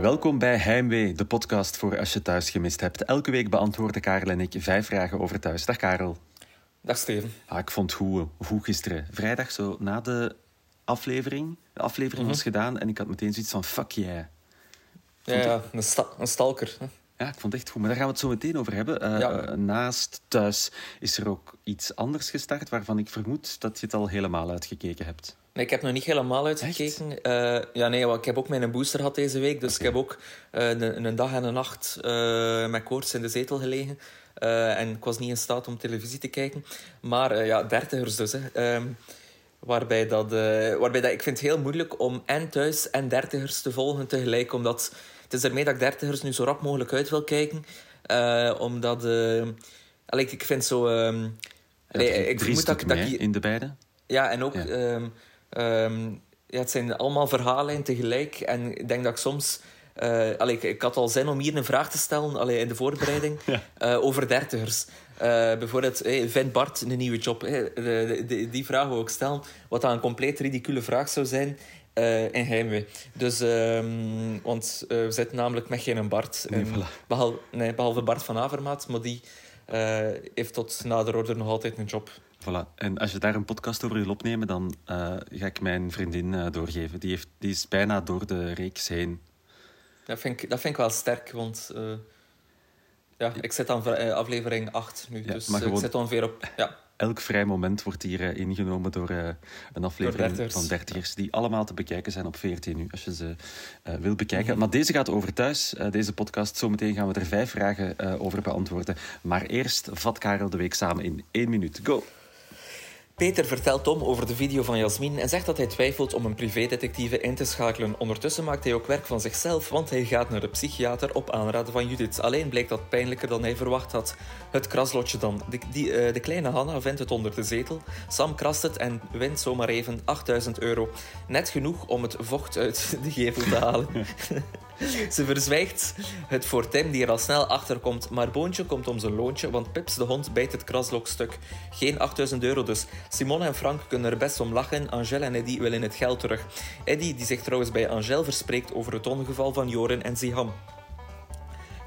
Welkom bij Heimwee, de podcast voor als je thuis gemist hebt. Elke week beantwoorden Karel en ik vijf vragen over thuis. Dag Karel. Dag Steven. Ah, ik vond het goed, goed gisteren. Vrijdag, zo na de aflevering. De aflevering was gedaan en ik had meteen zoiets van fuck yeah. Ja, ja een, sta een stalker. hè. Ja, ik vond het echt goed. Maar daar gaan we het zo meteen over hebben. Eh, Ja. eh, naast thuis is er ook iets anders gestart waarvan ik vermoed dat je het al helemaal uitgekeken hebt. Nee, ik heb nog niet helemaal uitgekeken. Eh, ja, nee, ik heb ook mijn booster gehad deze week. Dus ik heb ook eh, een, een dag en een nacht eh, met koorts in de zetel gelegen. En ik was niet in staat om televisie te kijken. Maar ja, dertigers dus. Hè. Ehm, waarbij dat, waarbij dat... Ik vind het heel moeilijk om en thuis en dertigers te volgen tegelijk. Omdat het is ermee dat ik dertigers nu zo rap mogelijk uit wil kijken. Omdat... allee, ik- ik vind zo... Ja, allee, drie- ik vermoed dat, dat ik... in de beide. Ja, en ook... Ja. ehm, ehm, ja, het zijn allemaal verhalen tegelijk. En ik denk dat ik soms... eh, allee, ik, ik had al zin om hier een vraag te stellen allee, in de voorbereiding Ja. eh, over dertigers. Eh, bijvoorbeeld, hey, vindt Bart een nieuwe job? Hey, de, de- de- die vraag wil ik stellen. Wat dan een compleet ridicule vraag zou zijn in Heimwee. Dus, ehm, want we zitten namelijk met geen Bart. Nee, voilà. behalve, nee, behalve Bart van Avermaat, maar die heeft tot nader order nog altijd een job. Voilà. En als je daar een podcast over wil opnemen, dan eh, ga ik mijn vriendin eh, doorgeven. Die, heeft, die is bijna door de reeks heen. Dat vind ik, dat vind ik wel sterk, want eh, ja, ik zit aan aflevering 8 nu. Ja, dus gewoon- ik zit ongeveer op... Ja, Elk vrij moment wordt hier ingenomen door een aflevering dertigers. van dertigers, die allemaal te bekijken zijn op VRT nu, als je ze eh wil bekijken. Mhm. Maar deze gaat over thuis, deze podcast. Zometeen gaan we er vijf vragen over beantwoorden. Maar eerst vat Karel de week samen in één minuut. Go! Peter vertelt Tom over de video van Jasmin en zegt dat hij twijfelt om een privédetectieve in te schakelen. Ondertussen maakt hij ook werk van zichzelf, want hij gaat naar de psychiater op aanraden van Judith. Alleen blijkt dat pijnlijker dan hij verwacht had. Het kraslotje dan. De, die, eh, de kleine Hanna vindt het onder de zetel. Sam krast het en wint zomaar even 8000 euro. Net genoeg om het vocht uit de gevel te halen. Ze verzwijgt het voor Tim, die er al snel achter komt. Maar Boontje komt om zijn loontje, want Pips de hond bijt het kraslok stuk. Geen 8000 euro dus. Simone en Frank kunnen er best om lachen. Angel en Eddie willen het geld terug. Eddie, die zich trouwens bij Angel verspreekt over het ongeval van Joren en Ziham.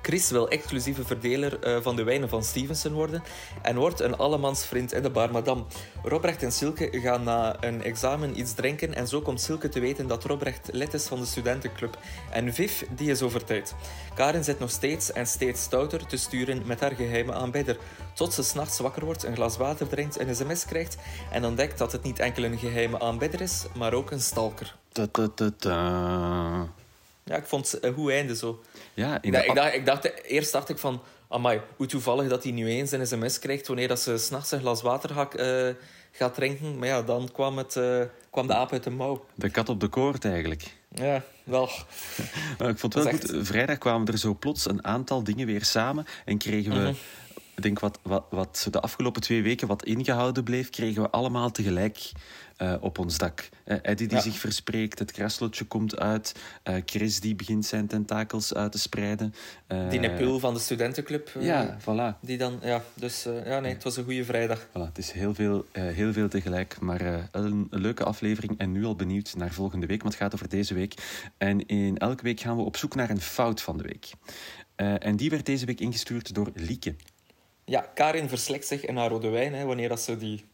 Chris wil exclusieve verdeler eh, van de wijnen van Stevenson worden en wordt een allemansvriend in de bar Madame. Robrecht en Silke gaan na een examen iets drinken en zo komt Silke te weten dat Robrecht lid is van de studentenclub. En Viv, die is over tijd. Karen zit nog steeds en steeds stouter te sturen met haar geheime aanbidder, tot ze s'nachts wakker wordt, een glas water drinkt, een sms krijgt en ontdekt dat het niet enkel een geheime aanbidder is, maar ook een stalker. Ta -ta -ta -ta. Ja, ik vond het een goed einde zo. Ja, in Ik dacht, ik dacht, ik dacht, eerst dacht ik van... Amai, hoe toevallig dat hij nu eens een sms krijgt wanneer dat ze s'nachts een glas water gaat, eh, gaat drinken. Maar ja, dan kwam, het, eh, kwam de aap uit de mouw. de kat op de koord eigenlijk. Ja, wel. Ik vond het wel. Vrijdag kwamen er zo plots een aantal dingen weer samen. En kregen we, Mhm. Denk wat, wat, wat de afgelopen twee weken wat ingehouden bleef, kregen we allemaal tegelijk eh, op ons dak. Eh, Eddie die Ja. zich verspreekt, het kraslotje komt uit. eh, Chris die begint zijn tentakels uit te spreiden. Die Nepul van de studentenclub. Ja, voilà. Die dan, ja, dus ja, nee, het was een goede vrijdag. Voilà, het is heel veel, heel veel tegelijk, maar een, een leuke aflevering. En nu al benieuwd naar volgende week, want het gaat over deze week. En in elke week gaan we op zoek naar een fout van de week. En die werd deze week ingestuurd door Lieke. Ja, Karin verslikt zich in haar rode wijn hè, wanneer dat ze die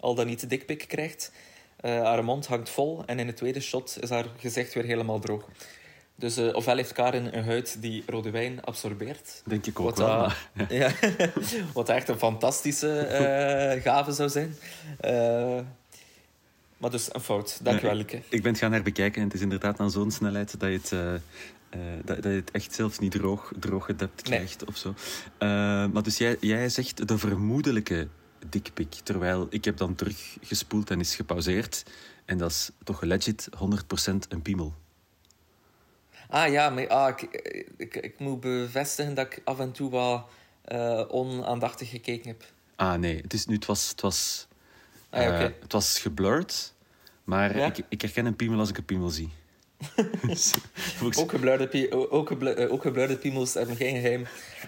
al dan niet dikpik krijgt. Eh, haar mond hangt vol en in het tweede shot is haar gezicht weer helemaal droog. Dus eh, ofwel heeft Karin een huid die rode wijn absorbeert. Denk ik ook Wat, wel. ja, wat echt een fantastische eh, gave zou zijn. Eh, maar dus een fout. Dank je wel, Lieke. Ik ben het gaan herbekijken en het is inderdaad aan zo'n snelheid dat je het, eh, eh, dat, dat je het echt zelfs niet droog, droog gedept Nee. krijgt of zo. Eh, maar dus jij, jij zegt de vermoedelijke dikpik, terwijl ik heb dan teruggespoeld en is gepauzeerd. En dat is toch legit 100% een piemel. Ah ja, maar ah, ik, ik, ik moet bevestigen dat ik af en toe wat eh, onaandachtig gekeken heb. Ah nee, het, is nu, het, was, het, was, Ah, eh, het was geblurred, maar Ja? ik, ik herken een piemel als ik een piemel zie. Ook gebluide, ook geblu- eh, ook gebluide piemels hebben geen geheim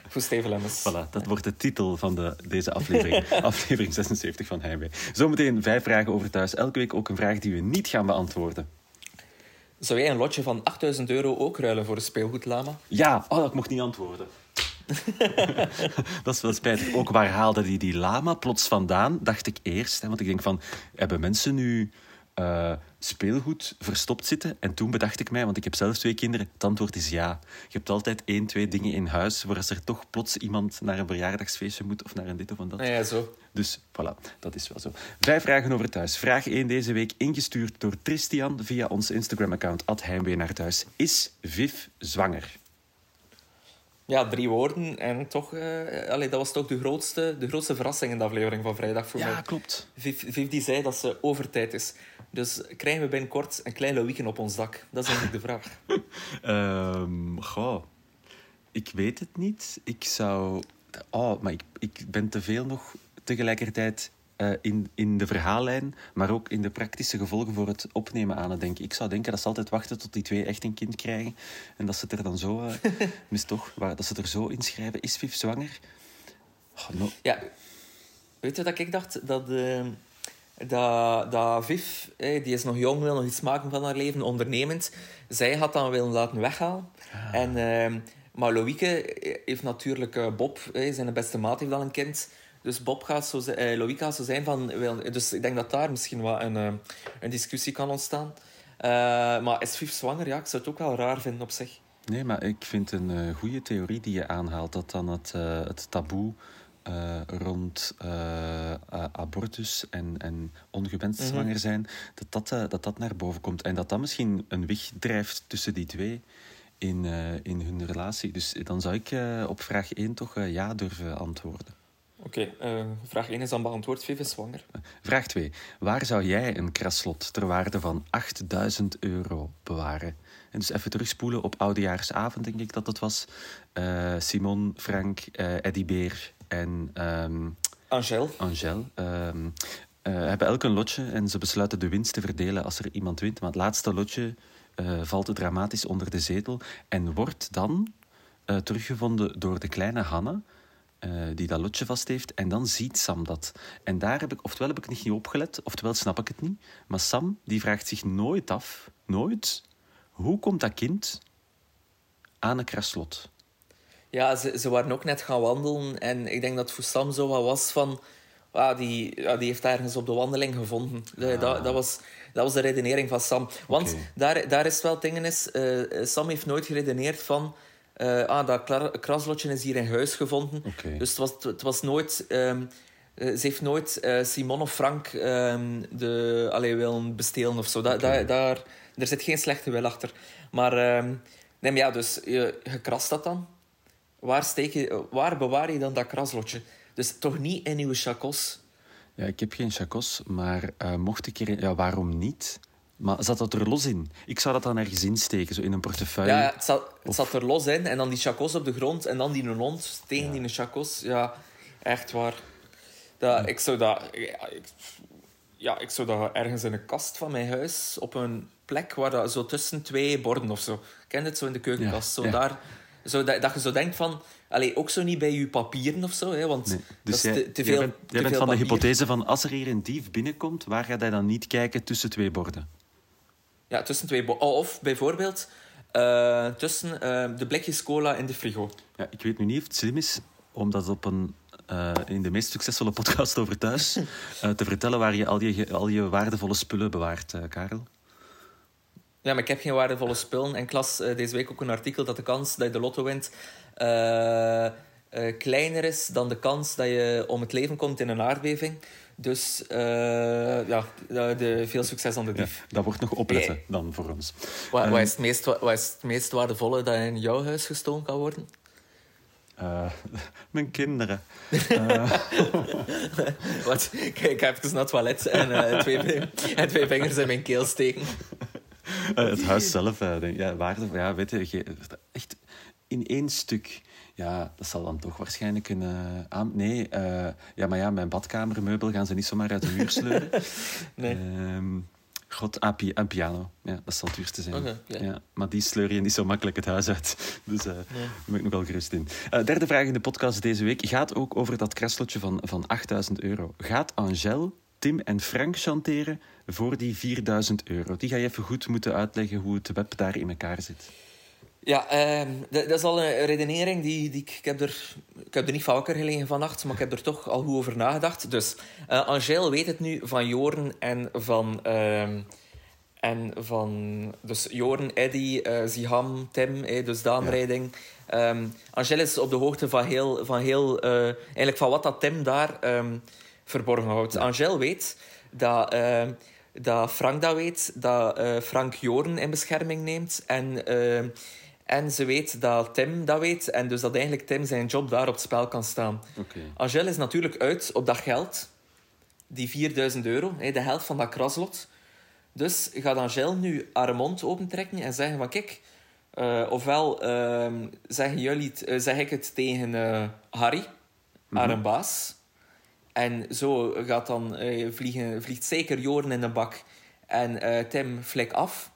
voor Steven Lemmens. Voilà, dat wordt de titel van de, deze aflevering. aflevering 76 van Heimwee. Zometeen vijf vragen over thuis. Elke week ook een vraag die we niet gaan beantwoorden. Zou jij een lotje van 8000 euro ook ruilen voor een speelgoedlama? Ja, oh, ik mocht niet antwoorden. dat is wel spijtig. Ook waar haalde die die lama plots vandaan, dacht ik eerst. Hè, want ik denk van, hebben mensen nu uh, speelgoed verstopt zitten? En toen bedacht ik mij, want ik heb zelf twee kinderen, het antwoord is ja. Je hebt altijd één, twee dingen in huis, voor als er toch plots iemand naar een verjaardagsfeestje moet of naar een dit of een dat. Ja, zo. Dus voilà, dat is wel zo. Vijf vragen over thuis. Vraag 1 deze week, ingestuurd door Tristian via ons Instagram-account, Heimwee naar thuis. Is Viv zwanger? Ja, drie woorden. En toch, uh, allee, dat was toch de grootste, de grootste verrassing in de aflevering van vrijdag voor mij. Ja, klopt. Viv, die zei dat ze over tijd is. Dus krijgen we binnenkort een klein weekend op ons dak? Dat is eigenlijk de vraag. um, goh. Ik weet het niet. Ik zou... Oh, maar ik, ik ben te veel nog tegelijkertijd uh, in, in de verhaallijn, maar ook in de praktische gevolgen voor het opnemen aan het denken. Ik zou denken dat ze altijd wachten tot die twee echt een kind krijgen en dat ze het er dan zo, uh, mis toch, dat ze het er zo inschrijven. Is Viv zwanger? Oh, no. Ja, weet je dat ik dacht? Dat, uh, dat, dat Viv, die is nog jong, wil nog iets maken van haar leven, ondernemend. Zij had dan willen laten weghalen. Ah. En, ehm, maar Loïke heeft natuurlijk Bob, zijn beste maat, heeft dan een kind. Dus Bob gaat zo, eh, Loïc gaat zo zijn van... Dus ik denk dat daar misschien wat een, uh, een discussie kan ontstaan. Uh, maar is Viv zwanger? Ja, ik zou het ook wel raar vinden op zich. Nee, maar ik vind een uh, goede theorie die je aanhaalt. Dat dan het, uh, het taboe rond abortus en, en ongewenst mm -hmm. zwanger zijn... Dat dat, dat dat naar boven komt. En dat dat misschien een weg drijft tussen die twee in, in hun relatie. Dus dan zou ik op vraag 1 toch ja durven antwoorden. Oké, okay, uh, vraag 1 is dan beantwoord. Viv is zwanger. Vraag 2. Waar zou jij een kraslot ter waarde van 8000 euro bewaren? En dus even terugspoelen op oudejaarsavond, denk ik dat het was. Uh, Simon, Frank, uh, Eddie Beer en... Um, Angel. Angel. Um, hebben elk een lotje en ze besluiten de winst te verdelen als er iemand wint. Maar het laatste lotje valt dramatisch onder de zetel en wordt dan teruggevonden door de kleine Hanne uh, die dat lotje vast heeft. En dan ziet Sam dat. En daar heb ik, oftewel heb ik niet opgelet, oftewel snap ik het niet. Maar Sam die vraagt zich nooit af, nooit, hoe komt dat kind aan een kraslot? Ja, ze, ze waren ook net gaan wandelen. En ik denk dat voor Sam zo wat was van... Ah, die, ja, die heeft ergens op de wandeling gevonden. Dat, dat, was, dat was de redenering van Sam. Want daar, daar is wel dingen is... Uh, Sam heeft nooit geredeneerd van... Uh, ah, dat kraslotje is hier in huis gevonden. Dus het was, het was nooit... Um, ze heeft nooit uh, Simon of Frank um, de, allee, willen bestelen of zo. Da, da, daar, er zit geen slechte wil achter. Maar, um, nee, maar ja, dus je, je krast dat dan. Waar, steek je, waar bewaar je dan dat kraslotje? Dus toch niet in uw chacos? Ja, ik heb geen chacos, maar uh, mocht ik er... Ja, waarom niet? Maar zat dat er los in? Ik zou dat dan ergens insteken, zo in een portefeuille. Ja, het zat, het zat er los in. En dan die chacos op de grond. En dan die hond tegen ja. die chacos. Ja, echt waar. Dat, Ik zou dat... Ja ik, ja, ik zou dat ergens in een kast van mijn huis... Op een plek waar dat zo tussen twee borden of zo... Ken het zo in de keukenkast? Zo daar... Zo dat, dat je zo denkt van... Allee, ook zo niet bij je papieren of zo, hè, want nee. dus dat is te, te veel. Jij bent, jij bent van de hypothese van als er hier een dief binnenkomt, waar gaat hij dan niet kijken tussen twee borden? Ja, tussen twee... Of bijvoorbeeld uh, tussen uh, de blikjes cola in de frigo. Ja, ik weet nu niet of het slim is om dat op een, uh, in de meest succesvolle podcast over thuis te vertellen waar je al je, al je waardevolle spullen bewaart, Karel. Ja, maar ik heb geen waardevolle spullen. En ik las deze week ook een artikel dat de kans dat je de lotto wint kleiner is dan de kans dat je om het leven komt in een aardbeving. Dus uh, ja, de, veel succes aan de dief. Ja, dat wordt nog opletten dan voor ons. Wat, um, wat, is het meest, wat is het meest waardevolle dat in jouw huis gestolen kan worden? Uh, mijn kinderen. uh. Wat? Ik, ik heb dus naar het toilet en, uh, twee, en twee vingers in mijn keel steken. het huis zelf, denk, ja, waarde, ja, weet je, echt in één stuk ja, dat zal dan toch waarschijnlijk een... Uh, aan... Nee, uh, ja, maar ja, mijn badkamermeubel gaan ze niet zomaar uit de muur sleuren. nee. Um, God, ah, pi piano. Ja, dat zal het duurste zijn. Okay, yeah. ja, maar die sleur je niet zo makkelijk het huis uit. Dus uh, nee. daar ben ik nog wel gerust in. Uh, derde vraag in de podcast deze week gaat ook over dat kraslotje van, van 8000 euro. Gaat Angel Tim en Frank chanteren voor die 4000 euro. Die ga je even goed moeten uitleggen hoe het web daar in elkaar zit. Ja, ehm, dat, dat is al een redenering die, die ik, ik, heb er, ik heb er niet van wakker gelegen vannacht, maar ik heb er toch al goed over nagedacht. Dus uh, Angèle weet het nu van Joren en van... ehm, en van dus Joren, Eddy, eh Ziham, Tim, eh, dus daanrijding. Ehm Angèle is op de hoogte van heel, van heel eigenlijk van wat dat Tim daar verborgen houdt. Angèle weet dat, dat Frank dat weet, dat Frank Joren in bescherming neemt. En, ehm, en ze weet dat Tim dat weet. En dus dat eigenlijk Tim zijn job daar op het spel kan staan. Oké. Angèle is natuurlijk uit op dat geld. Die 4000 euro, hè, de helft van dat kraslot. Dus gaat Angèle nu haar mond opentrekken en zeggen van... Kijk, eh, ofwel ehm, zeggen jullie het, eh, zeg ik het tegen eh, Harry, haar baas. En zo gaat dan, vliegen, vliegt zeker Joren in de bak en Tim flik af.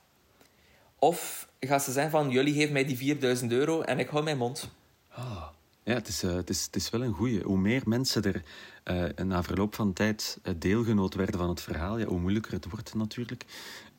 Of gaat ze zeggen van... Jullie geven mij die 4000 euro en ik hou mijn mond. Ah. Ja, het is, eh, het, is, het is wel een goeie. Hoe meer mensen er eh, na verloop van tijd eh, deelgenoot werden van het verhaal, ja, hoe moeilijker het wordt natuurlijk.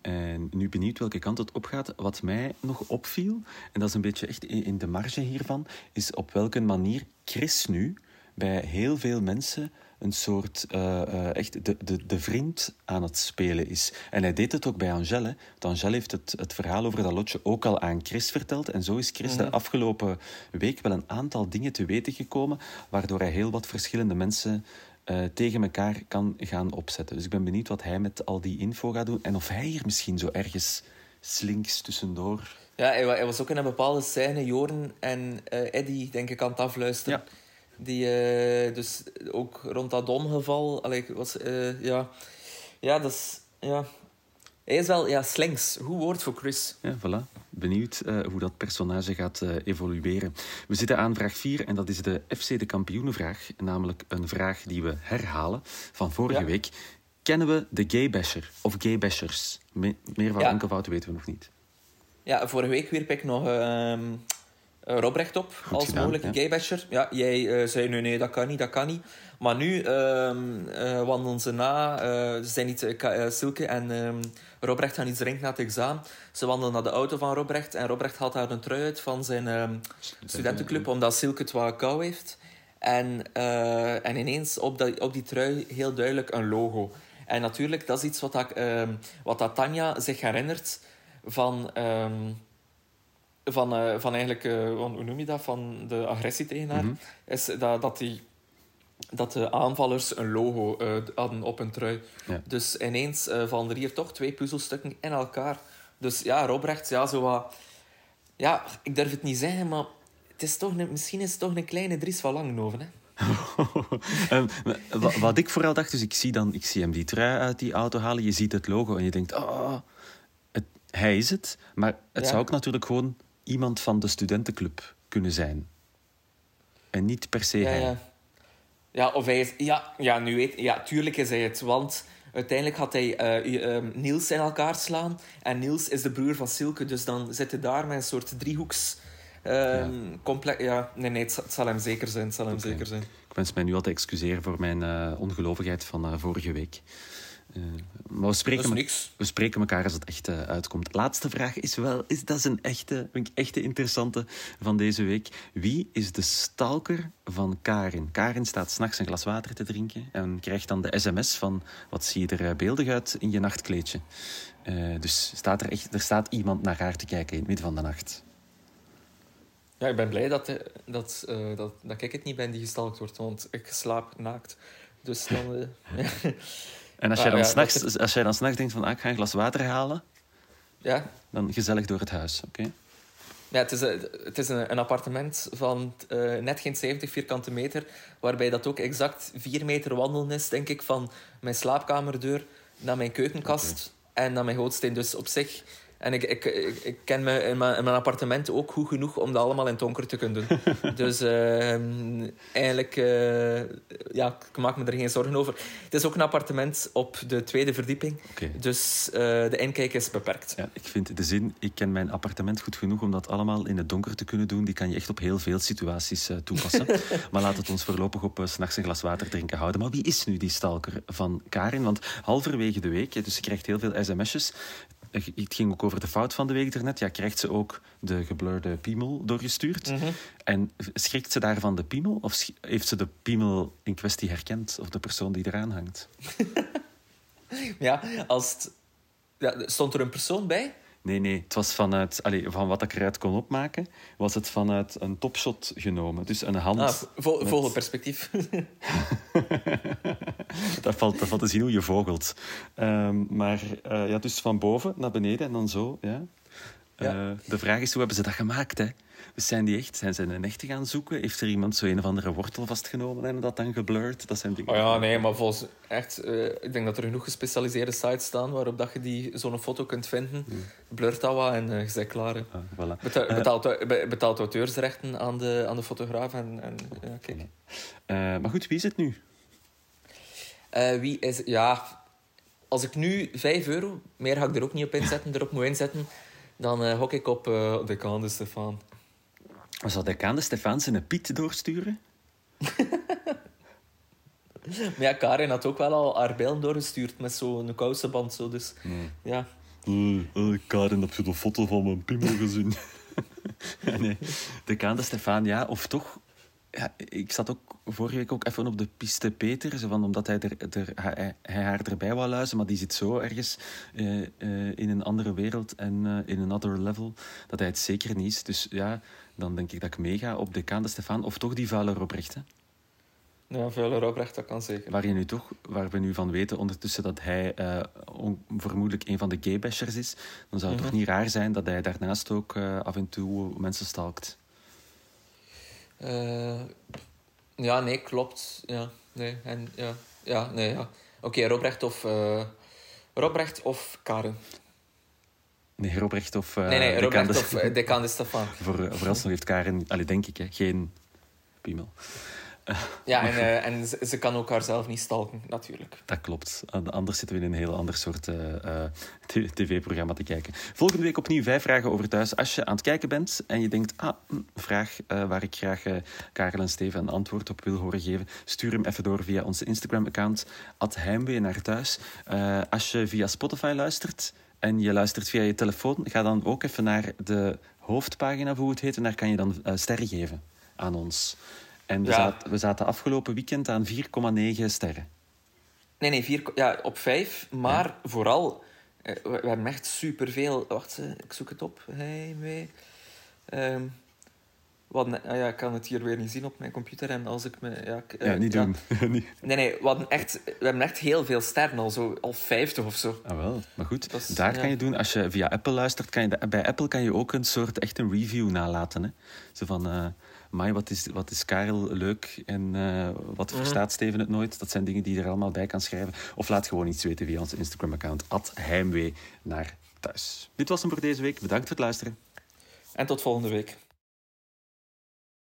En nu benieuwd welke kant het opgaat. Wat mij nog opviel, en dat is een beetje echt in de marge hiervan, is op welke manier Chris nu bij heel veel mensen een soort eh, eh, echt de, de, de vriend aan het spelen is. En hij deed het ook bij Angèle. hè. Want Angèle heeft het, het verhaal over dat lotje ook al aan Chris verteld. En zo is Chris de afgelopen week wel een aantal dingen te weten gekomen, waardoor hij heel wat verschillende mensen eh, tegen elkaar kan gaan opzetten. Dus ik ben benieuwd wat hij met al die info gaat doen. En of hij hier misschien zo ergens slinks tussendoor... Ja, hij, wa- hij was ook in een bepaalde scène, Joren en Eddy, denk ik, aan het afluisteren. Ja. Die, eh, dus ook rond dat ongeval, allee, was, eh, ja. Ja, dat is, ja. Hij is wel, ja, slinks. Goed woord voor Chris. Ja, voilà. Benieuwd eh, hoe dat personage gaat evolueren. We zitten aan vraag 4 en dat is de FC de kampioenenvraag. Namelijk een vraag die we herhalen van vorige Ja. week. Kennen we de gaybasher of gaybashers? Me meer van Ja. enkelvoud weten we nog niet. Ja, vorige week wierp ik nog eh, Robrecht op als gedaan, mogelijke ja. gaybasher. Ja, jij eh, zei nee, nee, dat kan niet, dat kan niet. Maar nu ehm eh, wandelen ze na. ze zijn niet, Silke en ehm, Robrecht gaan iets drinken na het examen. Ze wandelen naar de auto van Robrecht en Robrecht haalt daar een trui uit van zijn ehm, studentenclub, omdat Silke het wat kou heeft. En, en ineens op, dat, op die trui heel duidelijk een logo. En natuurlijk, dat is iets wat, dat, wat dat Tanja zich herinnert van... van, eh, van eigenlijk, van, hoe noem je dat, van de agressie tegen haar, is dat, dat, die, dat de aanvallers een logo eh, hadden op hun trui. Ja. Dus ineens vallen er hier toch twee puzzelstukken in elkaar. Dus ja, Robrecht, ja, zo wat... Ja, ik durf het niet zeggen, maar het is toch een, misschien is het toch een kleine Dries van Langenhoven, hè? Wa- wat ik vooral dacht, dus ik zie, dan, ik zie hem die trui uit die auto halen. Je ziet het logo en je denkt, oh, het, hij is het. Maar het Ja. zou ook natuurlijk gewoon iemand van de studentenclub kunnen zijn. En niet per se Ja, hij. ja. ja of hij is... Ja, ja, nu weet... Ja, tuurlijk is hij het, want... Uiteindelijk gaat hij eh, ehm, Niels in elkaar slaan. En Niels is de broer van Silke, dus dan zit hij daar met een soort driehoeks... ehm complex... Ja, nee, nee, het, zal- hem zeker zijn. Het zal hem zeker zijn. Ik wens mij nu al te excuseren voor mijn eh, ongelovigheid van eh, vorige week. Eh, maar we spreken, Dat is me- niks. we spreken elkaar als het echt eh, uitkomt. Laatste vraag is wel, is, dat is een echte, ik echte interessante van deze week. Wie is de stalker van Karin? Karin staat s'nachts een glas water te drinken en krijgt dan de sms van wat zie je er eh, beeldig uit in je nachtkleedje. Eh, dus staat er, echt, er staat iemand naar haar te kijken in het midden van de nacht. Ja, ik ben blij dat, dat, eh, dat, dat ik het niet ben die gestalkt wordt, want ik slaap naakt. Dus dan... eh, En als Ah, jij dan ja, s'nachts dat als jij dan s'nachts denkt van ah, ik ga een glas water halen, ja, dan gezellig door het huis, oké? Ja, het is, een, het is een, een appartement van eh, net geen 70 vierkante meter, waarbij dat ook exact 4 meter wandelen is, denk ik, van mijn slaapkamerdeur naar mijn keukenkast en naar mijn gootsteen. Dus op zich En ik, ik, ik, ik ken me in mijn, in mijn appartement ook goed genoeg om dat allemaal in het donker te kunnen doen. dus ehm, eigenlijk, eh, ja, ik maak me er geen zorgen over. Het is ook een appartement op de tweede verdieping. Dus eh, de inkijk is beperkt. Ja, ik vind de zin, ik ken mijn appartement goed genoeg om dat allemaal in het donker te kunnen doen. Die kan je echt op heel veel situaties eh, toepassen. maar laat het ons voorlopig op uh, s'nachts een glas water drinken houden. Maar wie is nu die stalker van Karin? Want halverwege de week, dus je krijgt heel veel sms'jes. Het ging ook over de fout van de week daarnet. Ja, krijgt ze ook de geblurde piemel doorgestuurd? Mhm. En schrikt ze daarvan de piemel? Of heeft ze de piemel in kwestie herkend? Of de persoon die eraan hangt? Ja, als het, ja, stond er een persoon bij? Nee, nee. Het was vanuit... Allee, van wat ik eruit kon opmaken, was het vanuit een topshot genomen. Dus een hand... Ah, vo- met- vogelperspectief. dat, valt, dat valt te zien hoe je vogelt. Ehm, maar eh, ja, dus van boven naar beneden en dan zo, ja. Ja. Eh, de vraag is, hoe hebben ze dat gemaakt, hè? Dus zijn die echt? Zijn ze een echte gaan zoeken? Heeft er iemand zo een of andere wortel vastgenomen en dat dan geblurred? Dat zijn dingen... Oh ja, nee, maar volgens echt, eh, ik denk dat er genoeg gespecialiseerde sites staan waarop dat je die zo'n foto kunt vinden. Blurt dat wat en eh, je bent klaar. Ah, voilà. Beta- Eh, betaalt, be- betaalt auteursrechten aan de, aan de fotograaf. En, en, ja, kijk. maar goed, wie is het nu? Wie is... Ja, als ik nu 5 euro, meer ga ik er ook niet op inzetten, erop moet inzetten, dan eh hok ik op eh de Kaan de Stefan. Zou Decaan de Stefaans een Piet doorsturen? Maar ja, Karin had ook wel al haar beelden doorgestuurd met zo'n kousenband. Zo, dus ja, Uh, Karin, heb je de foto van mijn piemel gezien? nee, Decaan de Stefaan, ja. Of toch... Ja, ik zat ook vorige week ook even op de piste Peter, zo van, omdat hij, er, er, hij, hij haar erbij wou luisteren, maar die zit zo ergens eh, eh, in een andere wereld en eh, in een other level, dat hij het zeker niet is. Dus ja, dan denk ik dat ik meega op Decaan de Stefaan, of toch die vuile Robrecht, hè? ja vuile Robrecht, dat kan zeker. Waar, je nu toch, waar we nu van weten ondertussen dat hij on- vermoedelijk een van de gaybashers is, dan zou het Mhm. toch niet raar zijn dat hij daarnaast ook eh, af en toe mensen stalkt. Eh, ja, nee, klopt. Ja, nee, en, ja, ja, nee, ja. Oké, Robrecht of... Robrecht of Karen? Nee, Robrecht of... eh, nee, nee, Decaan Robrecht de- of uh, Decaan de Stefan. Voor, voor alsnog heeft Karen, allee, denk ik, hè, geen piemel. Ja, en, eh, en ze, ze kan ook haarzelf niet stalken, natuurlijk. Dat klopt. An- Anders zitten we in een heel ander soort eh, eh, tv-programma te kijken. Volgende week opnieuw vijf vragen over thuis. Als je aan het kijken bent en je denkt, ah, hm, een vraag eh, waar ik graag eh, Karel en Steven een antwoord op wil horen geven, stuur hem even door via onze Instagram-account, heimwee naar thuis. Eh, als je via Spotify luistert en je luistert via je telefoon, ga dan ook even naar de hoofdpagina, of hoe het heet, en daar kan je dan eh, sterren geven aan ons. En we, Ja. zaten, we zaten afgelopen weekend aan 4,9 sterren. Nee, nee, vier, ja, op vijf. Maar vooral, eh, we, we hebben echt superveel... Wacht, eh, ik zoek het op. Hey, mee. Ehm, wat, ah ja, ik kan het hier weer niet zien op mijn computer. En als ik me... Ja, ik, eh, Ja, niet doen. Nee, nee, we, hadden echt, we hebben echt heel veel sterren al. Zo, al vijftig of zo. Ah, wel. Maar goed, is- daar ja. kan je doen. Als je via Apple luistert, kan je bij Apple kan je ook een soort echt een review nalaten. Hè? Zo van, Mai, wat is, wat is Karel leuk en eh, wat Mhm. verstaat Steven het nooit? Dat zijn dingen die je er allemaal bij kan schrijven. Of laat gewoon iets weten via onze Instagram-account, heimwee naar thuis. Dit was hem voor deze week. Bedankt voor het luisteren. En tot volgende week.